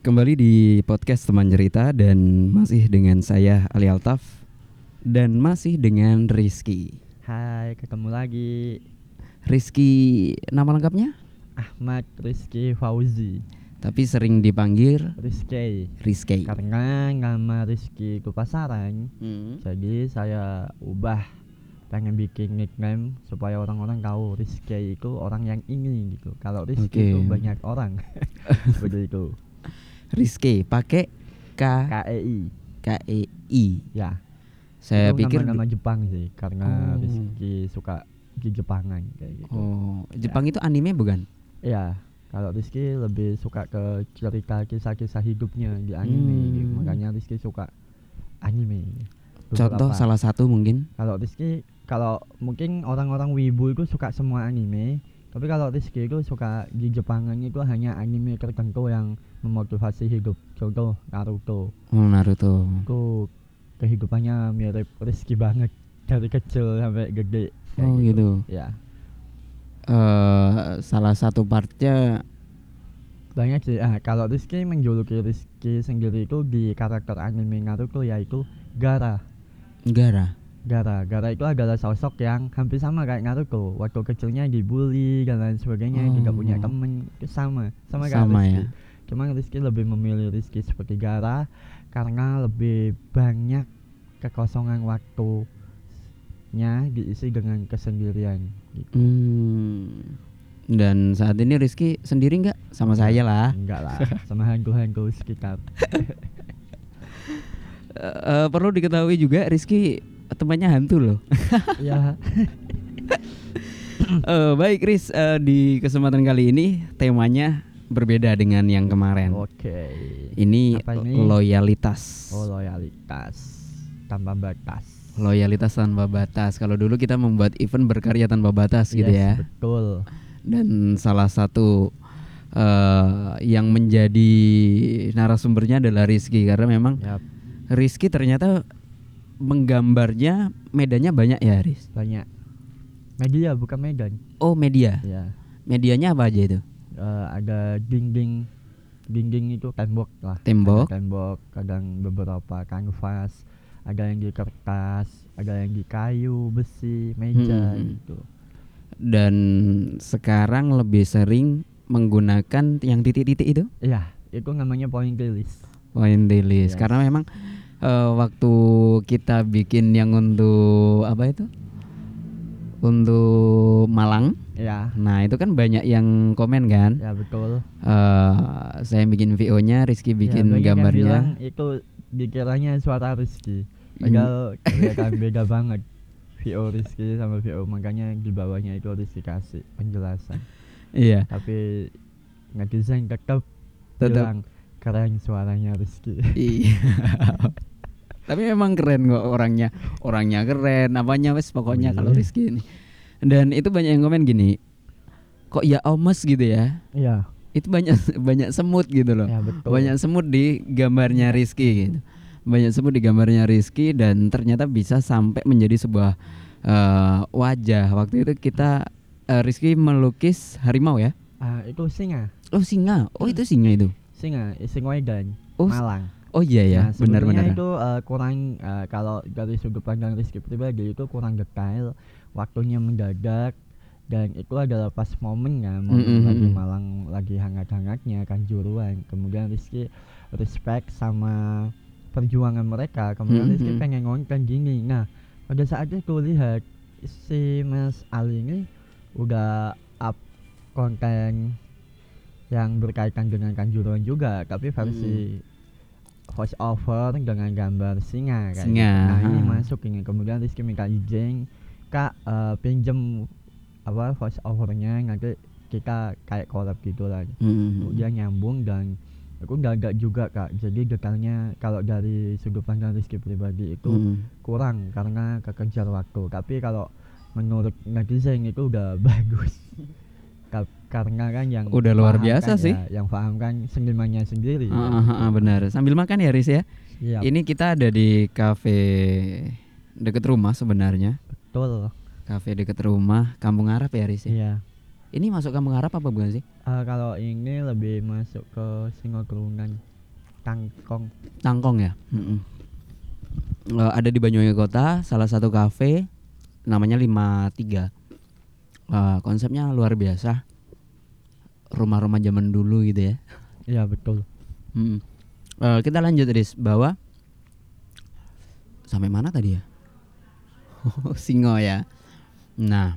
Kembali di podcast teman cerita dan masih dengan saya Ali Altaf dan masih dengan Rizky. Hai, ketemu lagi Rizky nama lengkapnya? Ahmad Rizky Fauzi Tapi sering dipanggil Rizky Rizky. Karena nama Rizky itu pasaran Hmm. Jadi saya ubah Pengen bikin nickname supaya orang-orang tahu Rizky itu orang yang ini gitu Kalau Rizky Oke. itu banyak orang Begitu Rizky pakai K KEI K E I. Ya Saya itu pikir nama-nama Jepang sih Karena Oh. Rizky suka di Jepangan kayak gitu Oh, Jepang itu anime bukan? Ya, kalau Rizky lebih suka ke cerita kisah-kisah hidupnya di anime, Hmm. gitu. makanya Rizky suka anime. Contoh Beberapa. salah satu mungkin. Kalau Rizky, kalau mungkin orang-orang wibu itu suka semua anime, tapi kalau Rizky itu suka di Jepangan itu hanya anime tertentu yang memotivasi hidup. Contoh Naruto, Oh, Naruto. itu kehidupannya mirip Rizky banget dari kecil sampai gede. Oh, gitu. Ya, Eh, salah satu partnya banyak sih ah kalau Rizky menjuluki Rizky sendiri itu di karakter anime Naruto yaitu Gara Gara. Gara Gara itu adalah sosok yang hampir sama kayak Naruto waktu kecilnya dibully dan lain sebagainya tidak punya Oh. temen sama sama kayak Sama Rizky ya. cuma Rizky lebih memilih Rizky seperti Gara karena lebih banyak kekosongan waktunya diisi dengan kesendirian gitu. Hmm. Dan saat ini Rizky sendiri nggak sama saya lah. enggak lah sama hantu-hantu sekitar eh, perlu diketahui juga Rizky temannya hantu loh. ya Eh, baik Riz, eh, di kesempatan kali ini temanya berbeda dengan yang kemarin. oke Ini, Apa ini? loyalitas. Oh loyalitas tanpa batas. Loyalitas tanpa batas. Kalau dulu kita membuat event berkarya tanpa batas gitu Yes, ya. Betul. Dan salah satu eh, yang menjadi narasumbernya adalah Rizky karena memang Yap, Rizky ternyata menggambarnya medannya banyak ya Riz. banyak. Media bukan Medan. Oh media, Ya. medianya apa aja itu? Eh, ada dinding dinding itu tembok lah. Tembok. Ada tembok, kadang beberapa kanvas, ada yang di kertas, ada yang di kayu, besi, meja Hmm. gitu. Dan sekarang lebih sering menggunakan yang titik-titik itu Iya, itu namanya point release. point release Yes. karena memang eh, waktu kita bikin yang untuk apa itu untuk Malang Ya, nah itu kan banyak yang komen kan ya betul. Eh, saya bikin VO-nya Rizky Ya, bikin yang gambarnya bilang itu dikiranya suara Rizky. Hmm. Padahal kelihatan beda banget VO Rizky sama VO makanya di bawahnya itu Rizky kasih penjelasan. iya Tapi netizen tetap Tetap. bilang keren suaranya Rizky. Iya. Tapi memang keren kok orangnya. Orangnya keren, apanya wes pokoknya Oh, kalau iya. Rizky ini. Dan itu banyak yang komen gini. Kok ya omes gitu ya? Iya, Itu banyak banyak semut gitu loh. ya betul. Banyak semut di gambarnya Rizky gitu. Banyak semut di gambarnya Rizky dan ternyata bisa sampai menjadi sebuah eh, wajah. Waktu itu kita eh, Rizky melukis harimau ya. Ah, itu singa. Oh singa. Oh itu singa itu. Singa, singa Medan, Oh, Malang. Oh iya ya, Nah, sebetulnya benar-benar. itu eh, kurang eh, kalau dari sudut pandang Rizky pribadi itu kurang detail, waktunya mendadak dan itu adalah pas momen ya, momen Mm, mm, lagi. Malang lagi hangat-hangatnya kan juruan. Kemudian Rizky respect sama perjuangan mereka. Kemudian Mm, Rizky mm. pengen ngonten gini. Nah, pada saat itu lihat si Mas Ali ini udah up konten yang berkaitan dengan kanjuruan juga, tapi versi voice over dengan gambar singa kayak Singa, gitu. Nah ini masuk ini. Kemudian Rizky minta izin, kak eh, pinjem apa voice overnya nanti kita kayak collab gitu lah. Mm. Kemudian nyambung dan aku gagak juga kak. Jadi detailnya kalau dari sudut pandang Rizky pribadi itu Mm. kurang karena kekejar waktu. Tapi kalau menurut netizen itu udah bagus. Ka- karena kan yang Udah luar biasa kan sih. ya, yang paham kan senimannya sendiri. Ah, ah, ah, benar. Sambil makan ya Riz ya. Iya, Ini kita ada di kafe deket rumah sebenarnya. betul. Kafe deket rumah Kampung Arab ya Riz ya? Iya. Ini masuk Kampung Arab apa bukan sih? Eh, kalau ini lebih masuk ke Singokerungan. tangkong Tangkong ya. Mm-mm. Eh, ada di Banyuwangi Kota, salah satu kafe namanya 53. Eh, konsepnya luar biasa. Rumah-rumah zaman dulu gitu ya. iya betul Mm. Eh, kita lanjut Riz bahwa sampai mana tadi ya? Singo ya. Nah,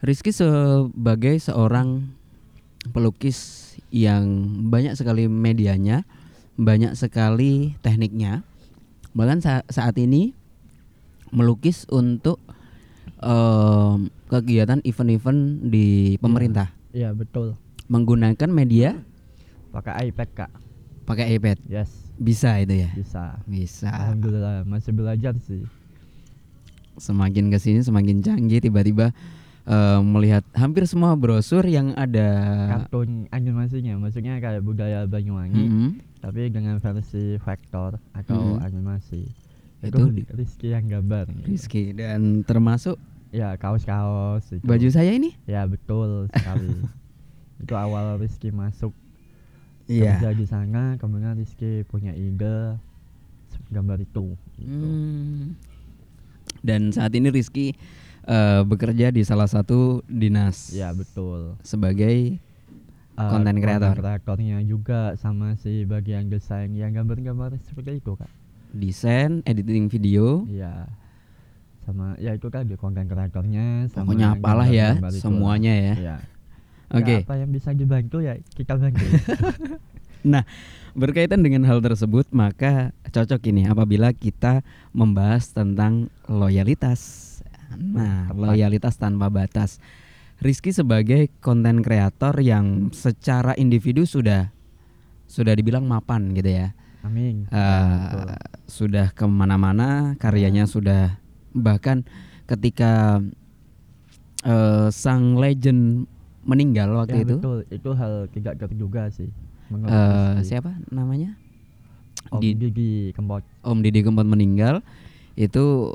Rizky sebagai seorang pelukis yang banyak sekali medianya, banyak sekali tekniknya. Bahkan sa- saat ini melukis untuk em, kegiatan event-event di pemerintah iya betul menggunakan media pakai iPad kak pakai iPad. yes Bisa itu ya. bisa Bisa. alhamdulillah masih belajar sih Semakin ke sini semakin canggih tiba-tiba eh, melihat hampir semua brosur yang ada. kartun animasinya maksudnya kayak budaya Banyuwangi Mm-mm. tapi dengan versi vektor atau Mhm. animasi itu, Itu Rizky yang gambar gitu. Rizky dan termasuk ya kaos-kaos itu. baju saya ini. ya betul sekali itu awal Rizky masuk Iya. kerja di sana kemudian Rizky punya ide gambar itu gitu. Hmm. Dan saat ini Rizky eh, bekerja di salah satu dinas ya betul sebagai Eh, Content creator. kreatornya juga sama si bagian desain yang gambar-gambar seperti itu kak desain, editing video. Iya. Sama ya itu kan di konten kreatornya sama Pokoknya apalah ya itu semuanya ya. Iya. Oke. Ya, apa yang bisa dibantu ya kita bantu. Berkaitan dengan hal tersebut, maka cocok ini apabila kita membahas tentang loyalitas. Nah, Tepat. loyalitas tanpa batas. Rizky sebagai konten kreator yang secara individu sudah sudah dibilang mapan gitu ya. Amin. Ya, betul. sudah ke mana-mana, karyanya sudah bahkan ketika eh, sang legend meninggal waktu Ya, itu, betul. Itu hal tidak terduga sih. Rizky. siapa namanya? Om di- Didi Kempot. Om Didi Kempot meninggal itu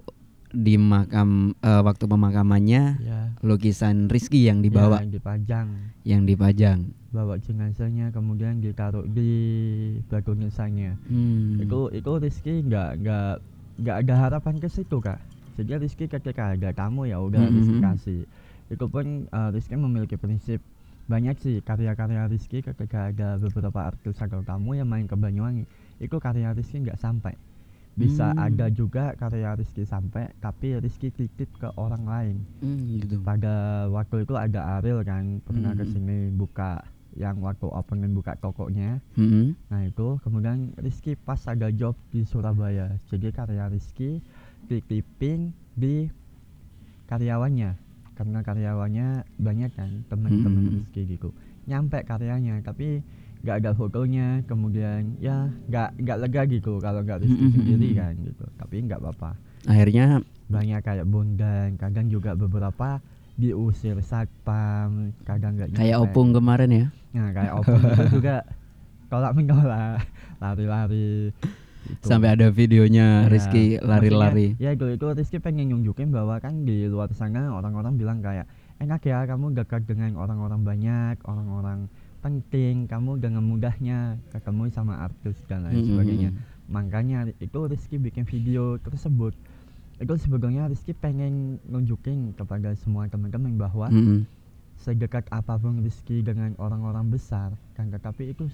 di makam eh, waktu pemakamannya Ya. lukisan Rizky yang dibawa Ya, yang dipajang. yang dipajang. Bawa jenazahnya kemudian ditaruh di batu nisannya. Hmm. Itu itu Rizky nggak nggak nggak ada harapan ke situ kak. Jadi Rizky ketika ada tamu ya udah Mhm. Rizky kasih. Itu pun eh, Rizky memiliki prinsip banyak sih karya-karya Rizky ketika ada beberapa artis atau tamu yang main ke Banyuwangi itu karya Rizky nggak sampai bisa Hmm. ada juga karya Rizky sampai tapi Rizky titip ke orang lain Hmm, gitu. pada waktu itu ada Ariel kan pernah Hmm. ke sini buka yang waktu opening buka tokonya Hmm. Nah itu kemudian Rizky pas ada job di Surabaya Jadi karya Rizky titipin di karyawannya Karena karyawannya banyak kan teman-teman Mm-mm. Rizky gitu Nyampe karyanya tapi nggak ada fotonya kemudian ya nggak nggak lega gitu kalau nggak Rizky Mm-mm. sendiri kan gitu tapi nggak apa-apa Akhirnya banyak kayak bondan kadang juga beberapa diusir satpam kadang nggak kayak nyampe. opung kemarin ya. Nah kayak opung itu juga tolak menolak lari-lari gitu. Sampai ada videonya Ya, Rizky lari-lari. Ya itu itu Rizky pengen nunjukin bahwa kan di luar sana orang-orang bilang kayak enak ya kamu dekat dengan orang-orang banyak, orang-orang penting, kamu dengan mudahnya ketemu sama artis dan lain Hmm, sebagainya. Makanya itu Rizky bikin video tersebut. Itu sebetulnya Rizky pengen nunjukin kepada semua teman-teman bahwa Hmm. sedekat apa pun Rizky dengan orang-orang besar kan tetapi itu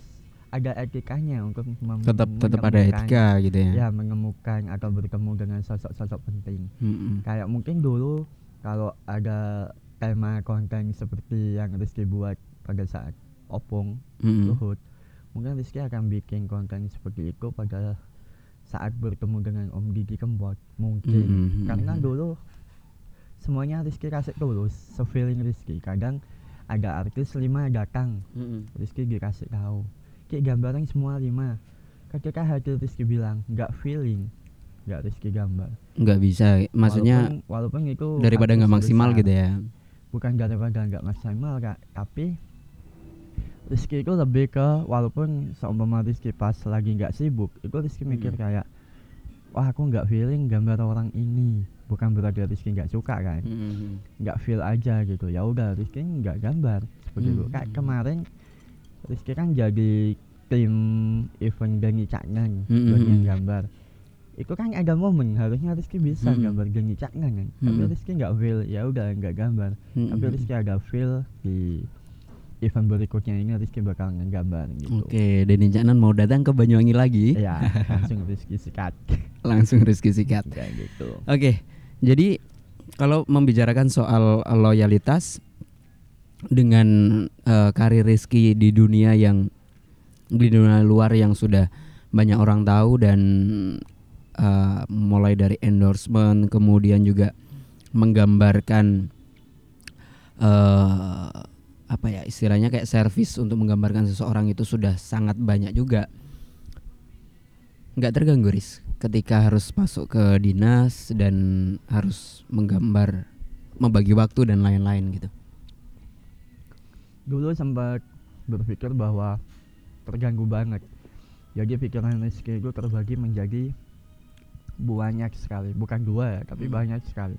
ada etikanya untuk Tetap tetap ada etika gitu ya. ya menemukan atau bertemu dengan sosok-sosok penting Hmm. kayak mungkin dulu kalau ada tema konten seperti yang Rizky buat pada saat opung Hmm. Luhut mungkin Rizky akan bikin konten seperti itu pada saat bertemu dengan Om Didi Kempot mungkin Hmm. karena dulu semuanya Rizky kasih tulus se-feeling Rizky kadang ada artis lima datang Hmm. Rizky dikasih tahu kayak gambaran semua lima. Ketika hati Rizky bilang nggak feeling. Nggak Rizky gambar. Nggak bisa maksudnya walaupun, walaupun itu daripada nggak maksimal besar. gitu ya. Bukan daripada nggak maksimal kak tapi Rizky itu lebih ke walaupun seumpama Rizky pas lagi nggak sibuk itu Rizky mikir Hmm. kayak wah aku nggak feeling gambar orang ini. Bukan berarti Rizky nggak suka kan? Hmm. nggak feel aja gitu. Ya udah Rizky nggak gambar. Seperti itu. Hmm. kayak kemarin Rizky kan jadi tim event Gengi Caknan bagian gambar itu kan ada momen harusnya Rizky bisa Mm-mm. gambar Gengi Caknan kan tapi Mm-mm. Rizky nggak feel ya udah nggak gambar tapi Mm-mm. Rizky ada feel di event berikutnya ini Rizky bakal ngegambar gitu Oke, Denny Caknan mau datang ke Banyuwangi lagi, ya langsung Rizky sikat langsung Rizky sikat. kayak gitu Oke, jadi kalau membicarakan soal loyalitas dengan eh, karir Rizky di dunia yang di dunia luar yang sudah banyak orang tahu dan eh, mulai dari endorsement kemudian juga menggambarkan eh apa ya istilahnya kayak servis untuk menggambarkan seseorang itu sudah sangat banyak juga. Nggak terganggu Riz ketika harus masuk ke dinas dan harus menggambar membagi waktu dan lain-lain gitu dulu sempat berpikir bahwa terganggu banget jadi pikiran Rizky itu terbagi menjadi banyak sekali bukan dua ya tapi Hmm. banyak sekali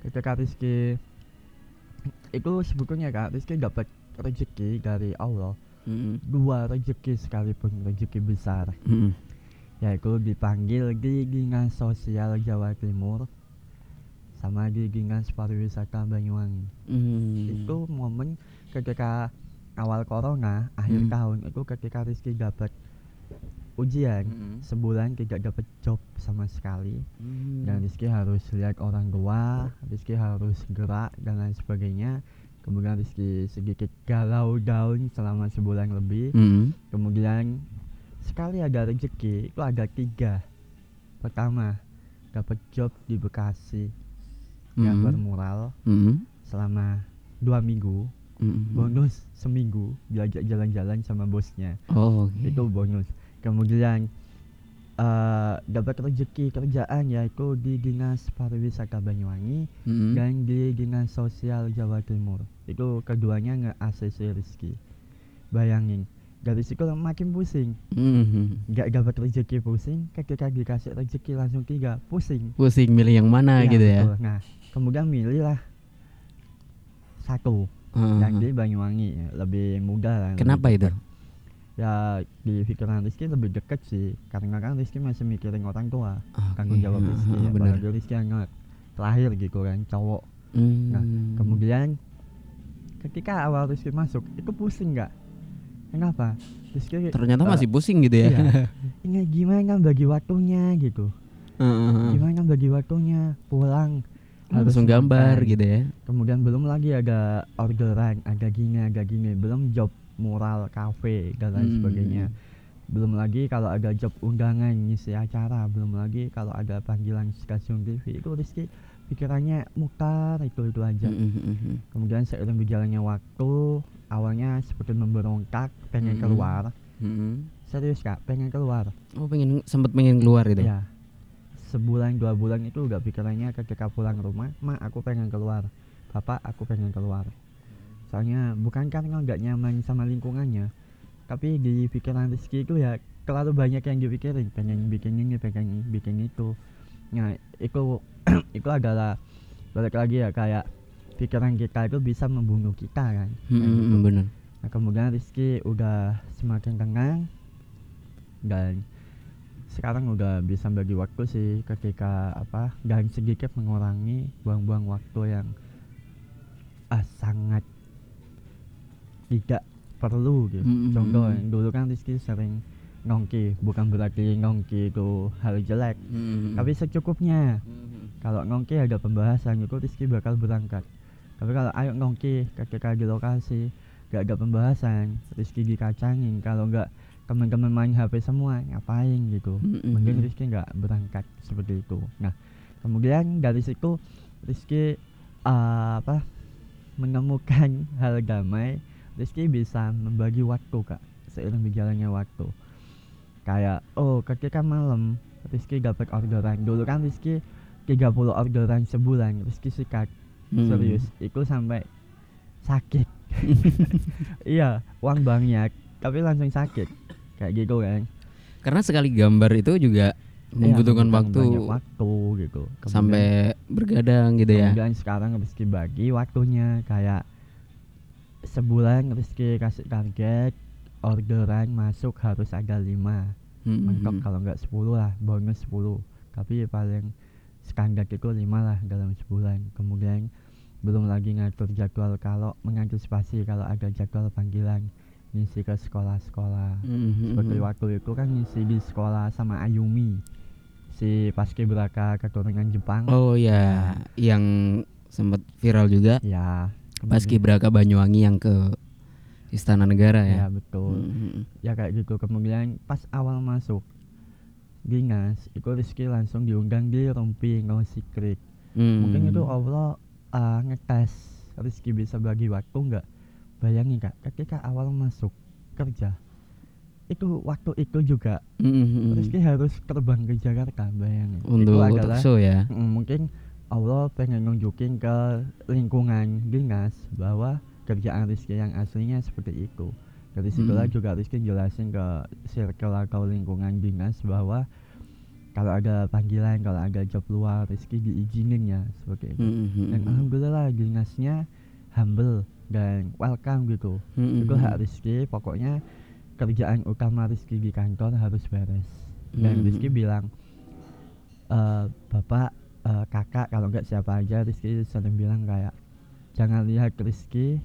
ketika Rizky itu sebetulnya kak Rizky dapat rezeki dari Allah Mm-mm. dua rezeki sekalipun rezeki besar Mm-mm. yaitu dipanggil di Dinas Sosial Jawa Timur sama di Dinas Pariwisata Banyuwangi Mm. itu momen ketika awal corona akhir Hmm. tahun itu ketika Rizky dapat ujian Mm-mm. sebulan tidak dapat job sama sekali Mm. dan Rizky harus lihat orang tua Rizky harus gerak dan lain sebagainya kemudian Rizky sedikit galau down selama sebulan lebih Mm-mm. kemudian sekali ada rezeki itu ada tiga pertama dapat job di Bekasi gambar Mm-mm. mural Mm-mm. selama dua minggu Mm-mm. bonus seminggu diajak jalan-jalan sama bosnya Oh, oke. itu bonus kemudian eh dapat rezeki kerjaan yaitu di dinas pariwisata Banyuwangi Mm-mm. dan di dinas sosial Jawa Timur itu keduanya nge ACC Rizky bayangin dari situ makin pusing Mhm. nggak dapat rezeki pusing ketika dikasih rezeki langsung tiga pusing Pusing milih yang mana Iya, gitu ya. betul. nah kemudian milih lah satu Heeh. yang di Banyuwangi ya, lebih mudah lah lebih Kenapa itu? ya di pikiran Rizky lebih dekat sih karena kan Rizky masih mikirin orang tua tanggung Oke, jawab Rizky heeh, ya, apalagi Rizky anak terakhir gitu kan cowok Hmm. Nah, kemudian ketika awal Rizky masuk itu pusing nggak kenapa Rizky ternyata eh, masih pusing gitu ya. iya. ini gimana bagi waktunya gitu Heeh. gimana bagi waktunya pulang harus Langsung gambar makan. gitu ya. kemudian belum lagi ada orderan ada gini ada gini belum job mural kafe dan lain Hmm. sebagainya belum lagi kalau ada job undangan ngisi acara belum lagi kalau ada panggilan stasiun TV itu Rizky pikirannya mutar itu itu aja Mhm. kemudian seiring berjalannya waktu awalnya seperti memberontak pengen Mm-mm. keluar Mhm. serius kak pengen keluar Oh pengen sempet pengen keluar gitu. ya sebulan dua bulan itu udah pikirannya ketika pulang rumah ma aku pengen keluar. Bapak aku pengen keluar. Soalnya bukan karena nggak nyaman sama lingkungannya tapi di pikiran Rizky itu ya terlalu banyak yang dipikirin. Pengen bikin ini pengen bikin itu. Nah itu itu adalah balik lagi ya kayak pikiran kita itu bisa membunuh kita kan. Kayak gitu. Mhm, bener. Nah kemudian Rizky udah semakin tenang dan sekarang udah bisa bagi waktu sih ketika apa dan sedikit mengurangi buang-buang waktu yang ah sangat tidak perlu gitu. Mm, mm, Contoh mm. dulu kan Rizky sering nongki, bukan berarti nongki itu hal jelek, Mhm. tapi secukupnya. Mhm. Kalau nongki ada pembahasan itu Rizky bakal berangkat. Tapi kalau ayo nongki ketika di lokasi gak ada pembahasan, Rizky dikacangin. Kalau nggak teman-teman main HP semua ngapain gitu. Mhm. Mending Rizky nggak berangkat seperti itu. Nah kemudian dari situ Rizky eh, apa menemukan hal damai. Rizky bisa membagi waktu kak seiring berjalannya waktu. Kayak oh ketika malam Rizky dapat orderan dulu kan Rizky 30 orderan sebulan Rizky sikat Mhm. serius itu sampai sakit iya uang banyak tapi langsung sakit kayak gitu kan Karena sekali gambar itu juga Iya, membutuhkan waktu banyak waktu gitu. Kemudian- sampai bergadang gitu ya. kemudian sekarang Rizky bagi waktunya kayak sebulan Rizky kasih target orderan masuk harus ada lima. Mm, mentok mm. kalau nggak 10 lah bonus 10 tapi paling standar itu lima lah dalam sebulan. Kemudian belum lagi ngatur jadwal kalau mengantisipasi kalau ada jadwal panggilan ngisi ke sekolah-sekolah. Mm, mm, seperti mm. waktu itu kan ngisi di sekolah sama Ayumi si paski beraka keturunan Jepang. Oh ya, yang sempat viral juga. Ya Paski kemudian- Braka Banyuwangi yang ke Istana Negara ya? Ya. betul. Mm, ya kayak gitu. Kemudian pas awal masuk dinas itu Rizky langsung diundang di Rumpi Ngosi Creek mm. mungkin itu Allah uh, ngetes Rizky bisa bagi waktu nggak bayangin kak ketika awal masuk kerja itu waktu itu juga Mm, mm, mm. Rizky harus terbang ke Jakarta bayangin untuk itu adalah talkshow ya. mungkin Allah pengen nunjukin ke lingkungan dinas bahwa kerjaan Rizky yang aslinya seperti itu dari situlah Mm. juga Rizky jelasin ke circle atau lingkungan dinas bahwa kalau ada panggilan kalau ada job luar Rizky diizinin ya seperti itu Mm, mm, mm, dan alhamdulillah dinasnya humble dan welcome gitu Mm, itu hak. Rizky pokoknya kerjaan utama Rizky di kantor harus beres dan Mm. Rizky bilang "Eh, bapak eh, kakak kalau nggak siapa aja Rizky sering bilang kayak jangan lihat Rizky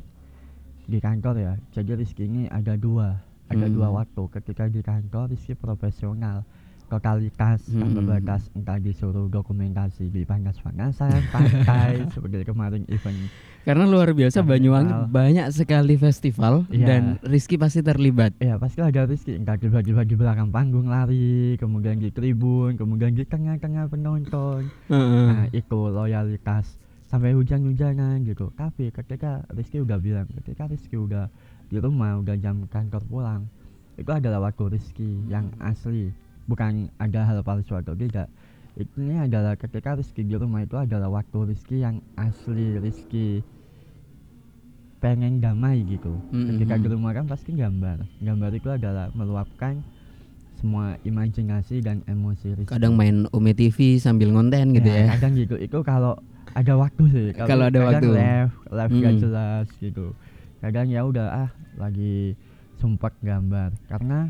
di kantor ya jadi Rizky ini ada dua ada Hmm. dua waktu ketika di kantor Rizky profesional totalitas Hmm. tanpa batas entah disuruh dokumentasi di panas-panasan pantai seperti kemarin event Karena luar biasa Karnival. Banyuwangi banyak sekali festival Iya. dan Rizky pasti terlibat. Ya pasti ada Rizky entah tiba-tiba di belakang panggung lari kemudian di tribun kemudian di tengah-tengah penonton Heeh. nah itu loyalitas sampai hujan-hujanan gitu tapi ketika Rizky udah bilang ketika Rizky udah di rumah udah jam kantor pulang itu adalah waktu Rizky yang asli bukan ada hal palsu atau tidak. Ini adalah ketika Rizky di rumah itu adalah waktu Rizky yang asli. Rizky pengen damai gitu. Ketika di rumah kan pasti gambar. Gambar itu adalah meluapkan semua imajinasi dan emosi Rizky. Kadang main Ome TV sambil ngonten gitu ya. kadang gitu. Itu kalau ada waktu sih. Kalau ada waktu. live live gak Hmm. jelas gitu. Kadang ya udah ah lagi sumpah gambar. Karena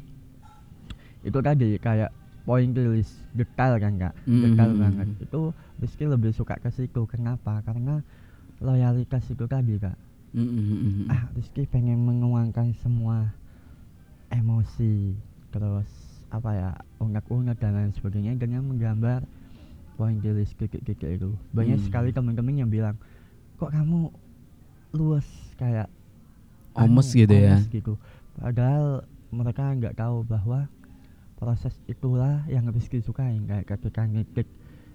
itu tadi kayak point list detail kan kak detail Hmm. banget itu Rizky lebih suka ke situ kenapa karena loyalitas itu tadi kak Mm, mm, mm, mm. ah Rizky pengen menguangkan semua emosi terus apa ya ungkap-ungkap dan lain sebagainya dengan menggambar poin list kikik-kikik itu banyak Hmm. sekali teman-teman yang bilang kok kamu luas kayak Omes anu, gitu ya. gitu padahal mereka nggak tahu bahwa proses itulah yang Rizky sukain kayak ketika ngikik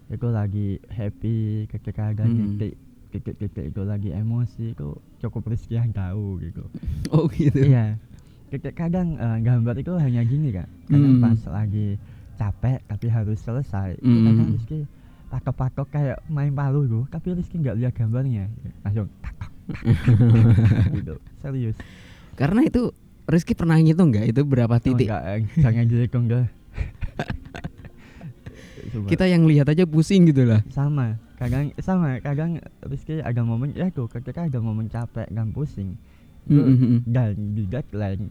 itu lagi happy ketika ada Hmm. ngikik kikik-kikik itu lagi emosi itu cukup Rizky yang tahu gitu Oh gitu. iya kadang eh, gambar itu hanya gini kak kadang Hmm. pas lagi capek tapi harus selesai Hmm. kadang Rizky patok-patok kayak main palu gitu tapi Rizky nggak lihat gambarnya langsung tak, tak, gitu serius Karena itu Rizky pernah ngitung nggak itu berapa Oh, titik? enggak, eh, jangan dihitung Coba. Kita yang lihat aja pusing gitu lah. sama kadang sama kadang Rizky ada momen ya tuh ketika ada momen capek dan pusing Mm, itu mm, mm. dan di deadline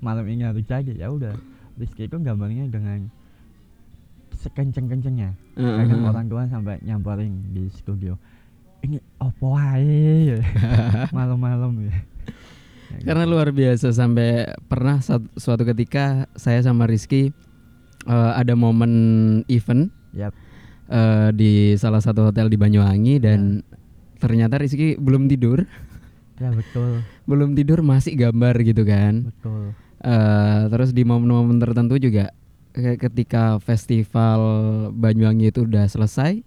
malam ini harus jadi ya udah Rizky itu gambarnya dengan sekenceng-kencengnya kadang heeh. orang tua sampai nyamperin di studio ini opo ae ya malam-malam Ya Karena gitu. luar biasa sampai pernah suatu ketika saya sama Rizky eh, ada momen event Yap. eh, di salah satu hotel di Banyuwangi dan ternyata Rizky belum tidur, ya betul belum tidur masih gambar gitu kan. betul Eh, terus di momen-momen tertentu juga ketika festival Banyuwangi itu udah selesai,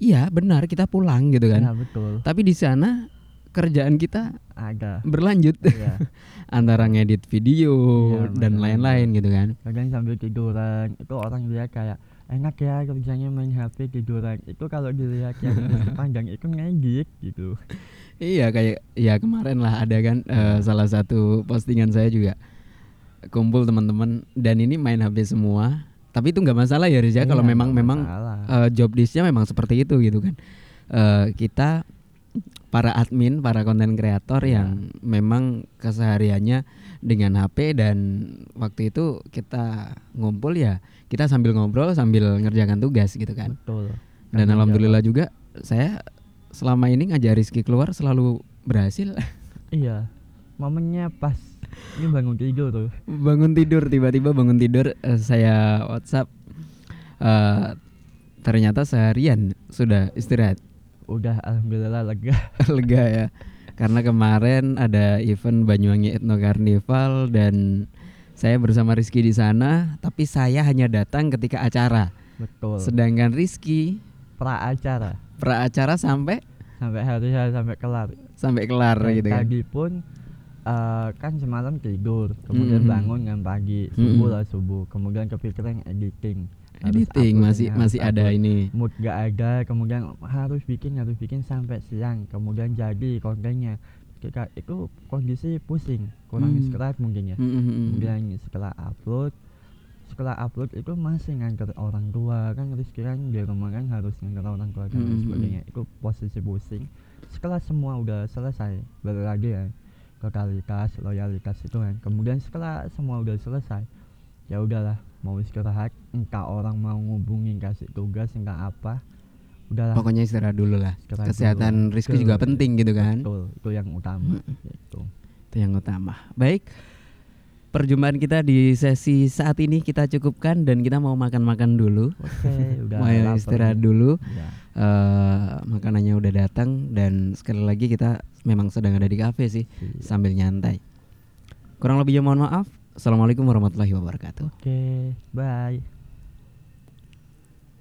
iya benar kita pulang gitu kan. ya betul Tapi di sana kerjaan kita ada berlanjut ya antara ngedit video Iya, dan lain-lain gitu kan. kadang sambil tiduran itu orang lihat kayak enak ya kerjanya main HP tiduran itu kalau dilihat yang pandang itu ngedit gitu Iya kayak ya kemarin lah ada kan eh, salah satu postingan saya juga kumpul teman-teman dan ini main HP semua. Tapi itu nggak masalah ya Riz ya kalau Iya, memang memang masalah. eh, job desknya memang seperti itu gitu kan. Eh, kita para admin, para konten kreator Ya. yang memang kesehariannya dengan HP dan waktu itu kita ngumpul ya kita sambil ngobrol sambil ngerjakan tugas gitu kan. betul Dan Tanggung alhamdulillah juga saya selama ini ngajak Rizky keluar selalu berhasil. iya momennya pas ini bangun tidur tuh bangun tidur tiba-tiba bangun tidur eh, saya WhatsApp eh, ternyata seharian sudah istirahat udah alhamdulillah lega. Lega ya. Karena kemarin ada event Banyuwangi Ethno Carnival dan saya bersama Rizky di sana tapi saya hanya datang ketika acara. Betul. Sedangkan Rizky pra acara pra acara sampai? Sampai hari hari sampai kelar. Sampai kelar Dan gitu kan? pun eh, kan semalam tidur kemudian Mhm. bangun kan pagi. Subuh Mhm. lah subuh. Kemudian kepikiran editing Editing masih harus masih ada ini. Mood gak ada kemudian harus bikin harus bikin sampai siang kemudian jadi kontennya. Ketika itu kondisi pusing kurang Hmm. istirahat mungkin ya. Mm, mm, mm. kemudian setelah upload setelah upload itu masih nganter orang tua kan Rizky kan di rumah kan harus nganter orang tua dan lain Hmm, hmm, sebagainya. Itu posisi pusing. Setelah semua udah selesai balik lagi ya lokalitas loyalitas itu kan. Kemudian setelah semua udah selesai ya udahlah mau istirahat entah orang mau ngubungin kasih tugas entah apa udahlah pokoknya istirahat dulu lah istirahat kesehatan dulu. Rizky Betul. juga penting gitu kan betul itu yang utama gitu itu yang utama. Baik, perjumpaan kita di sesi saat ini kita cukupkan dan kita mau makan-makan dulu, oke udah mau istirahat dulu. Ya, eh makanannya udah datang dan sekali lagi kita memang sedang ada di kafe sih siap. sambil nyantai. Kurang lebihnya mohon maaf. Assalamualaikum warahmatullahi wabarakatuh. oke bye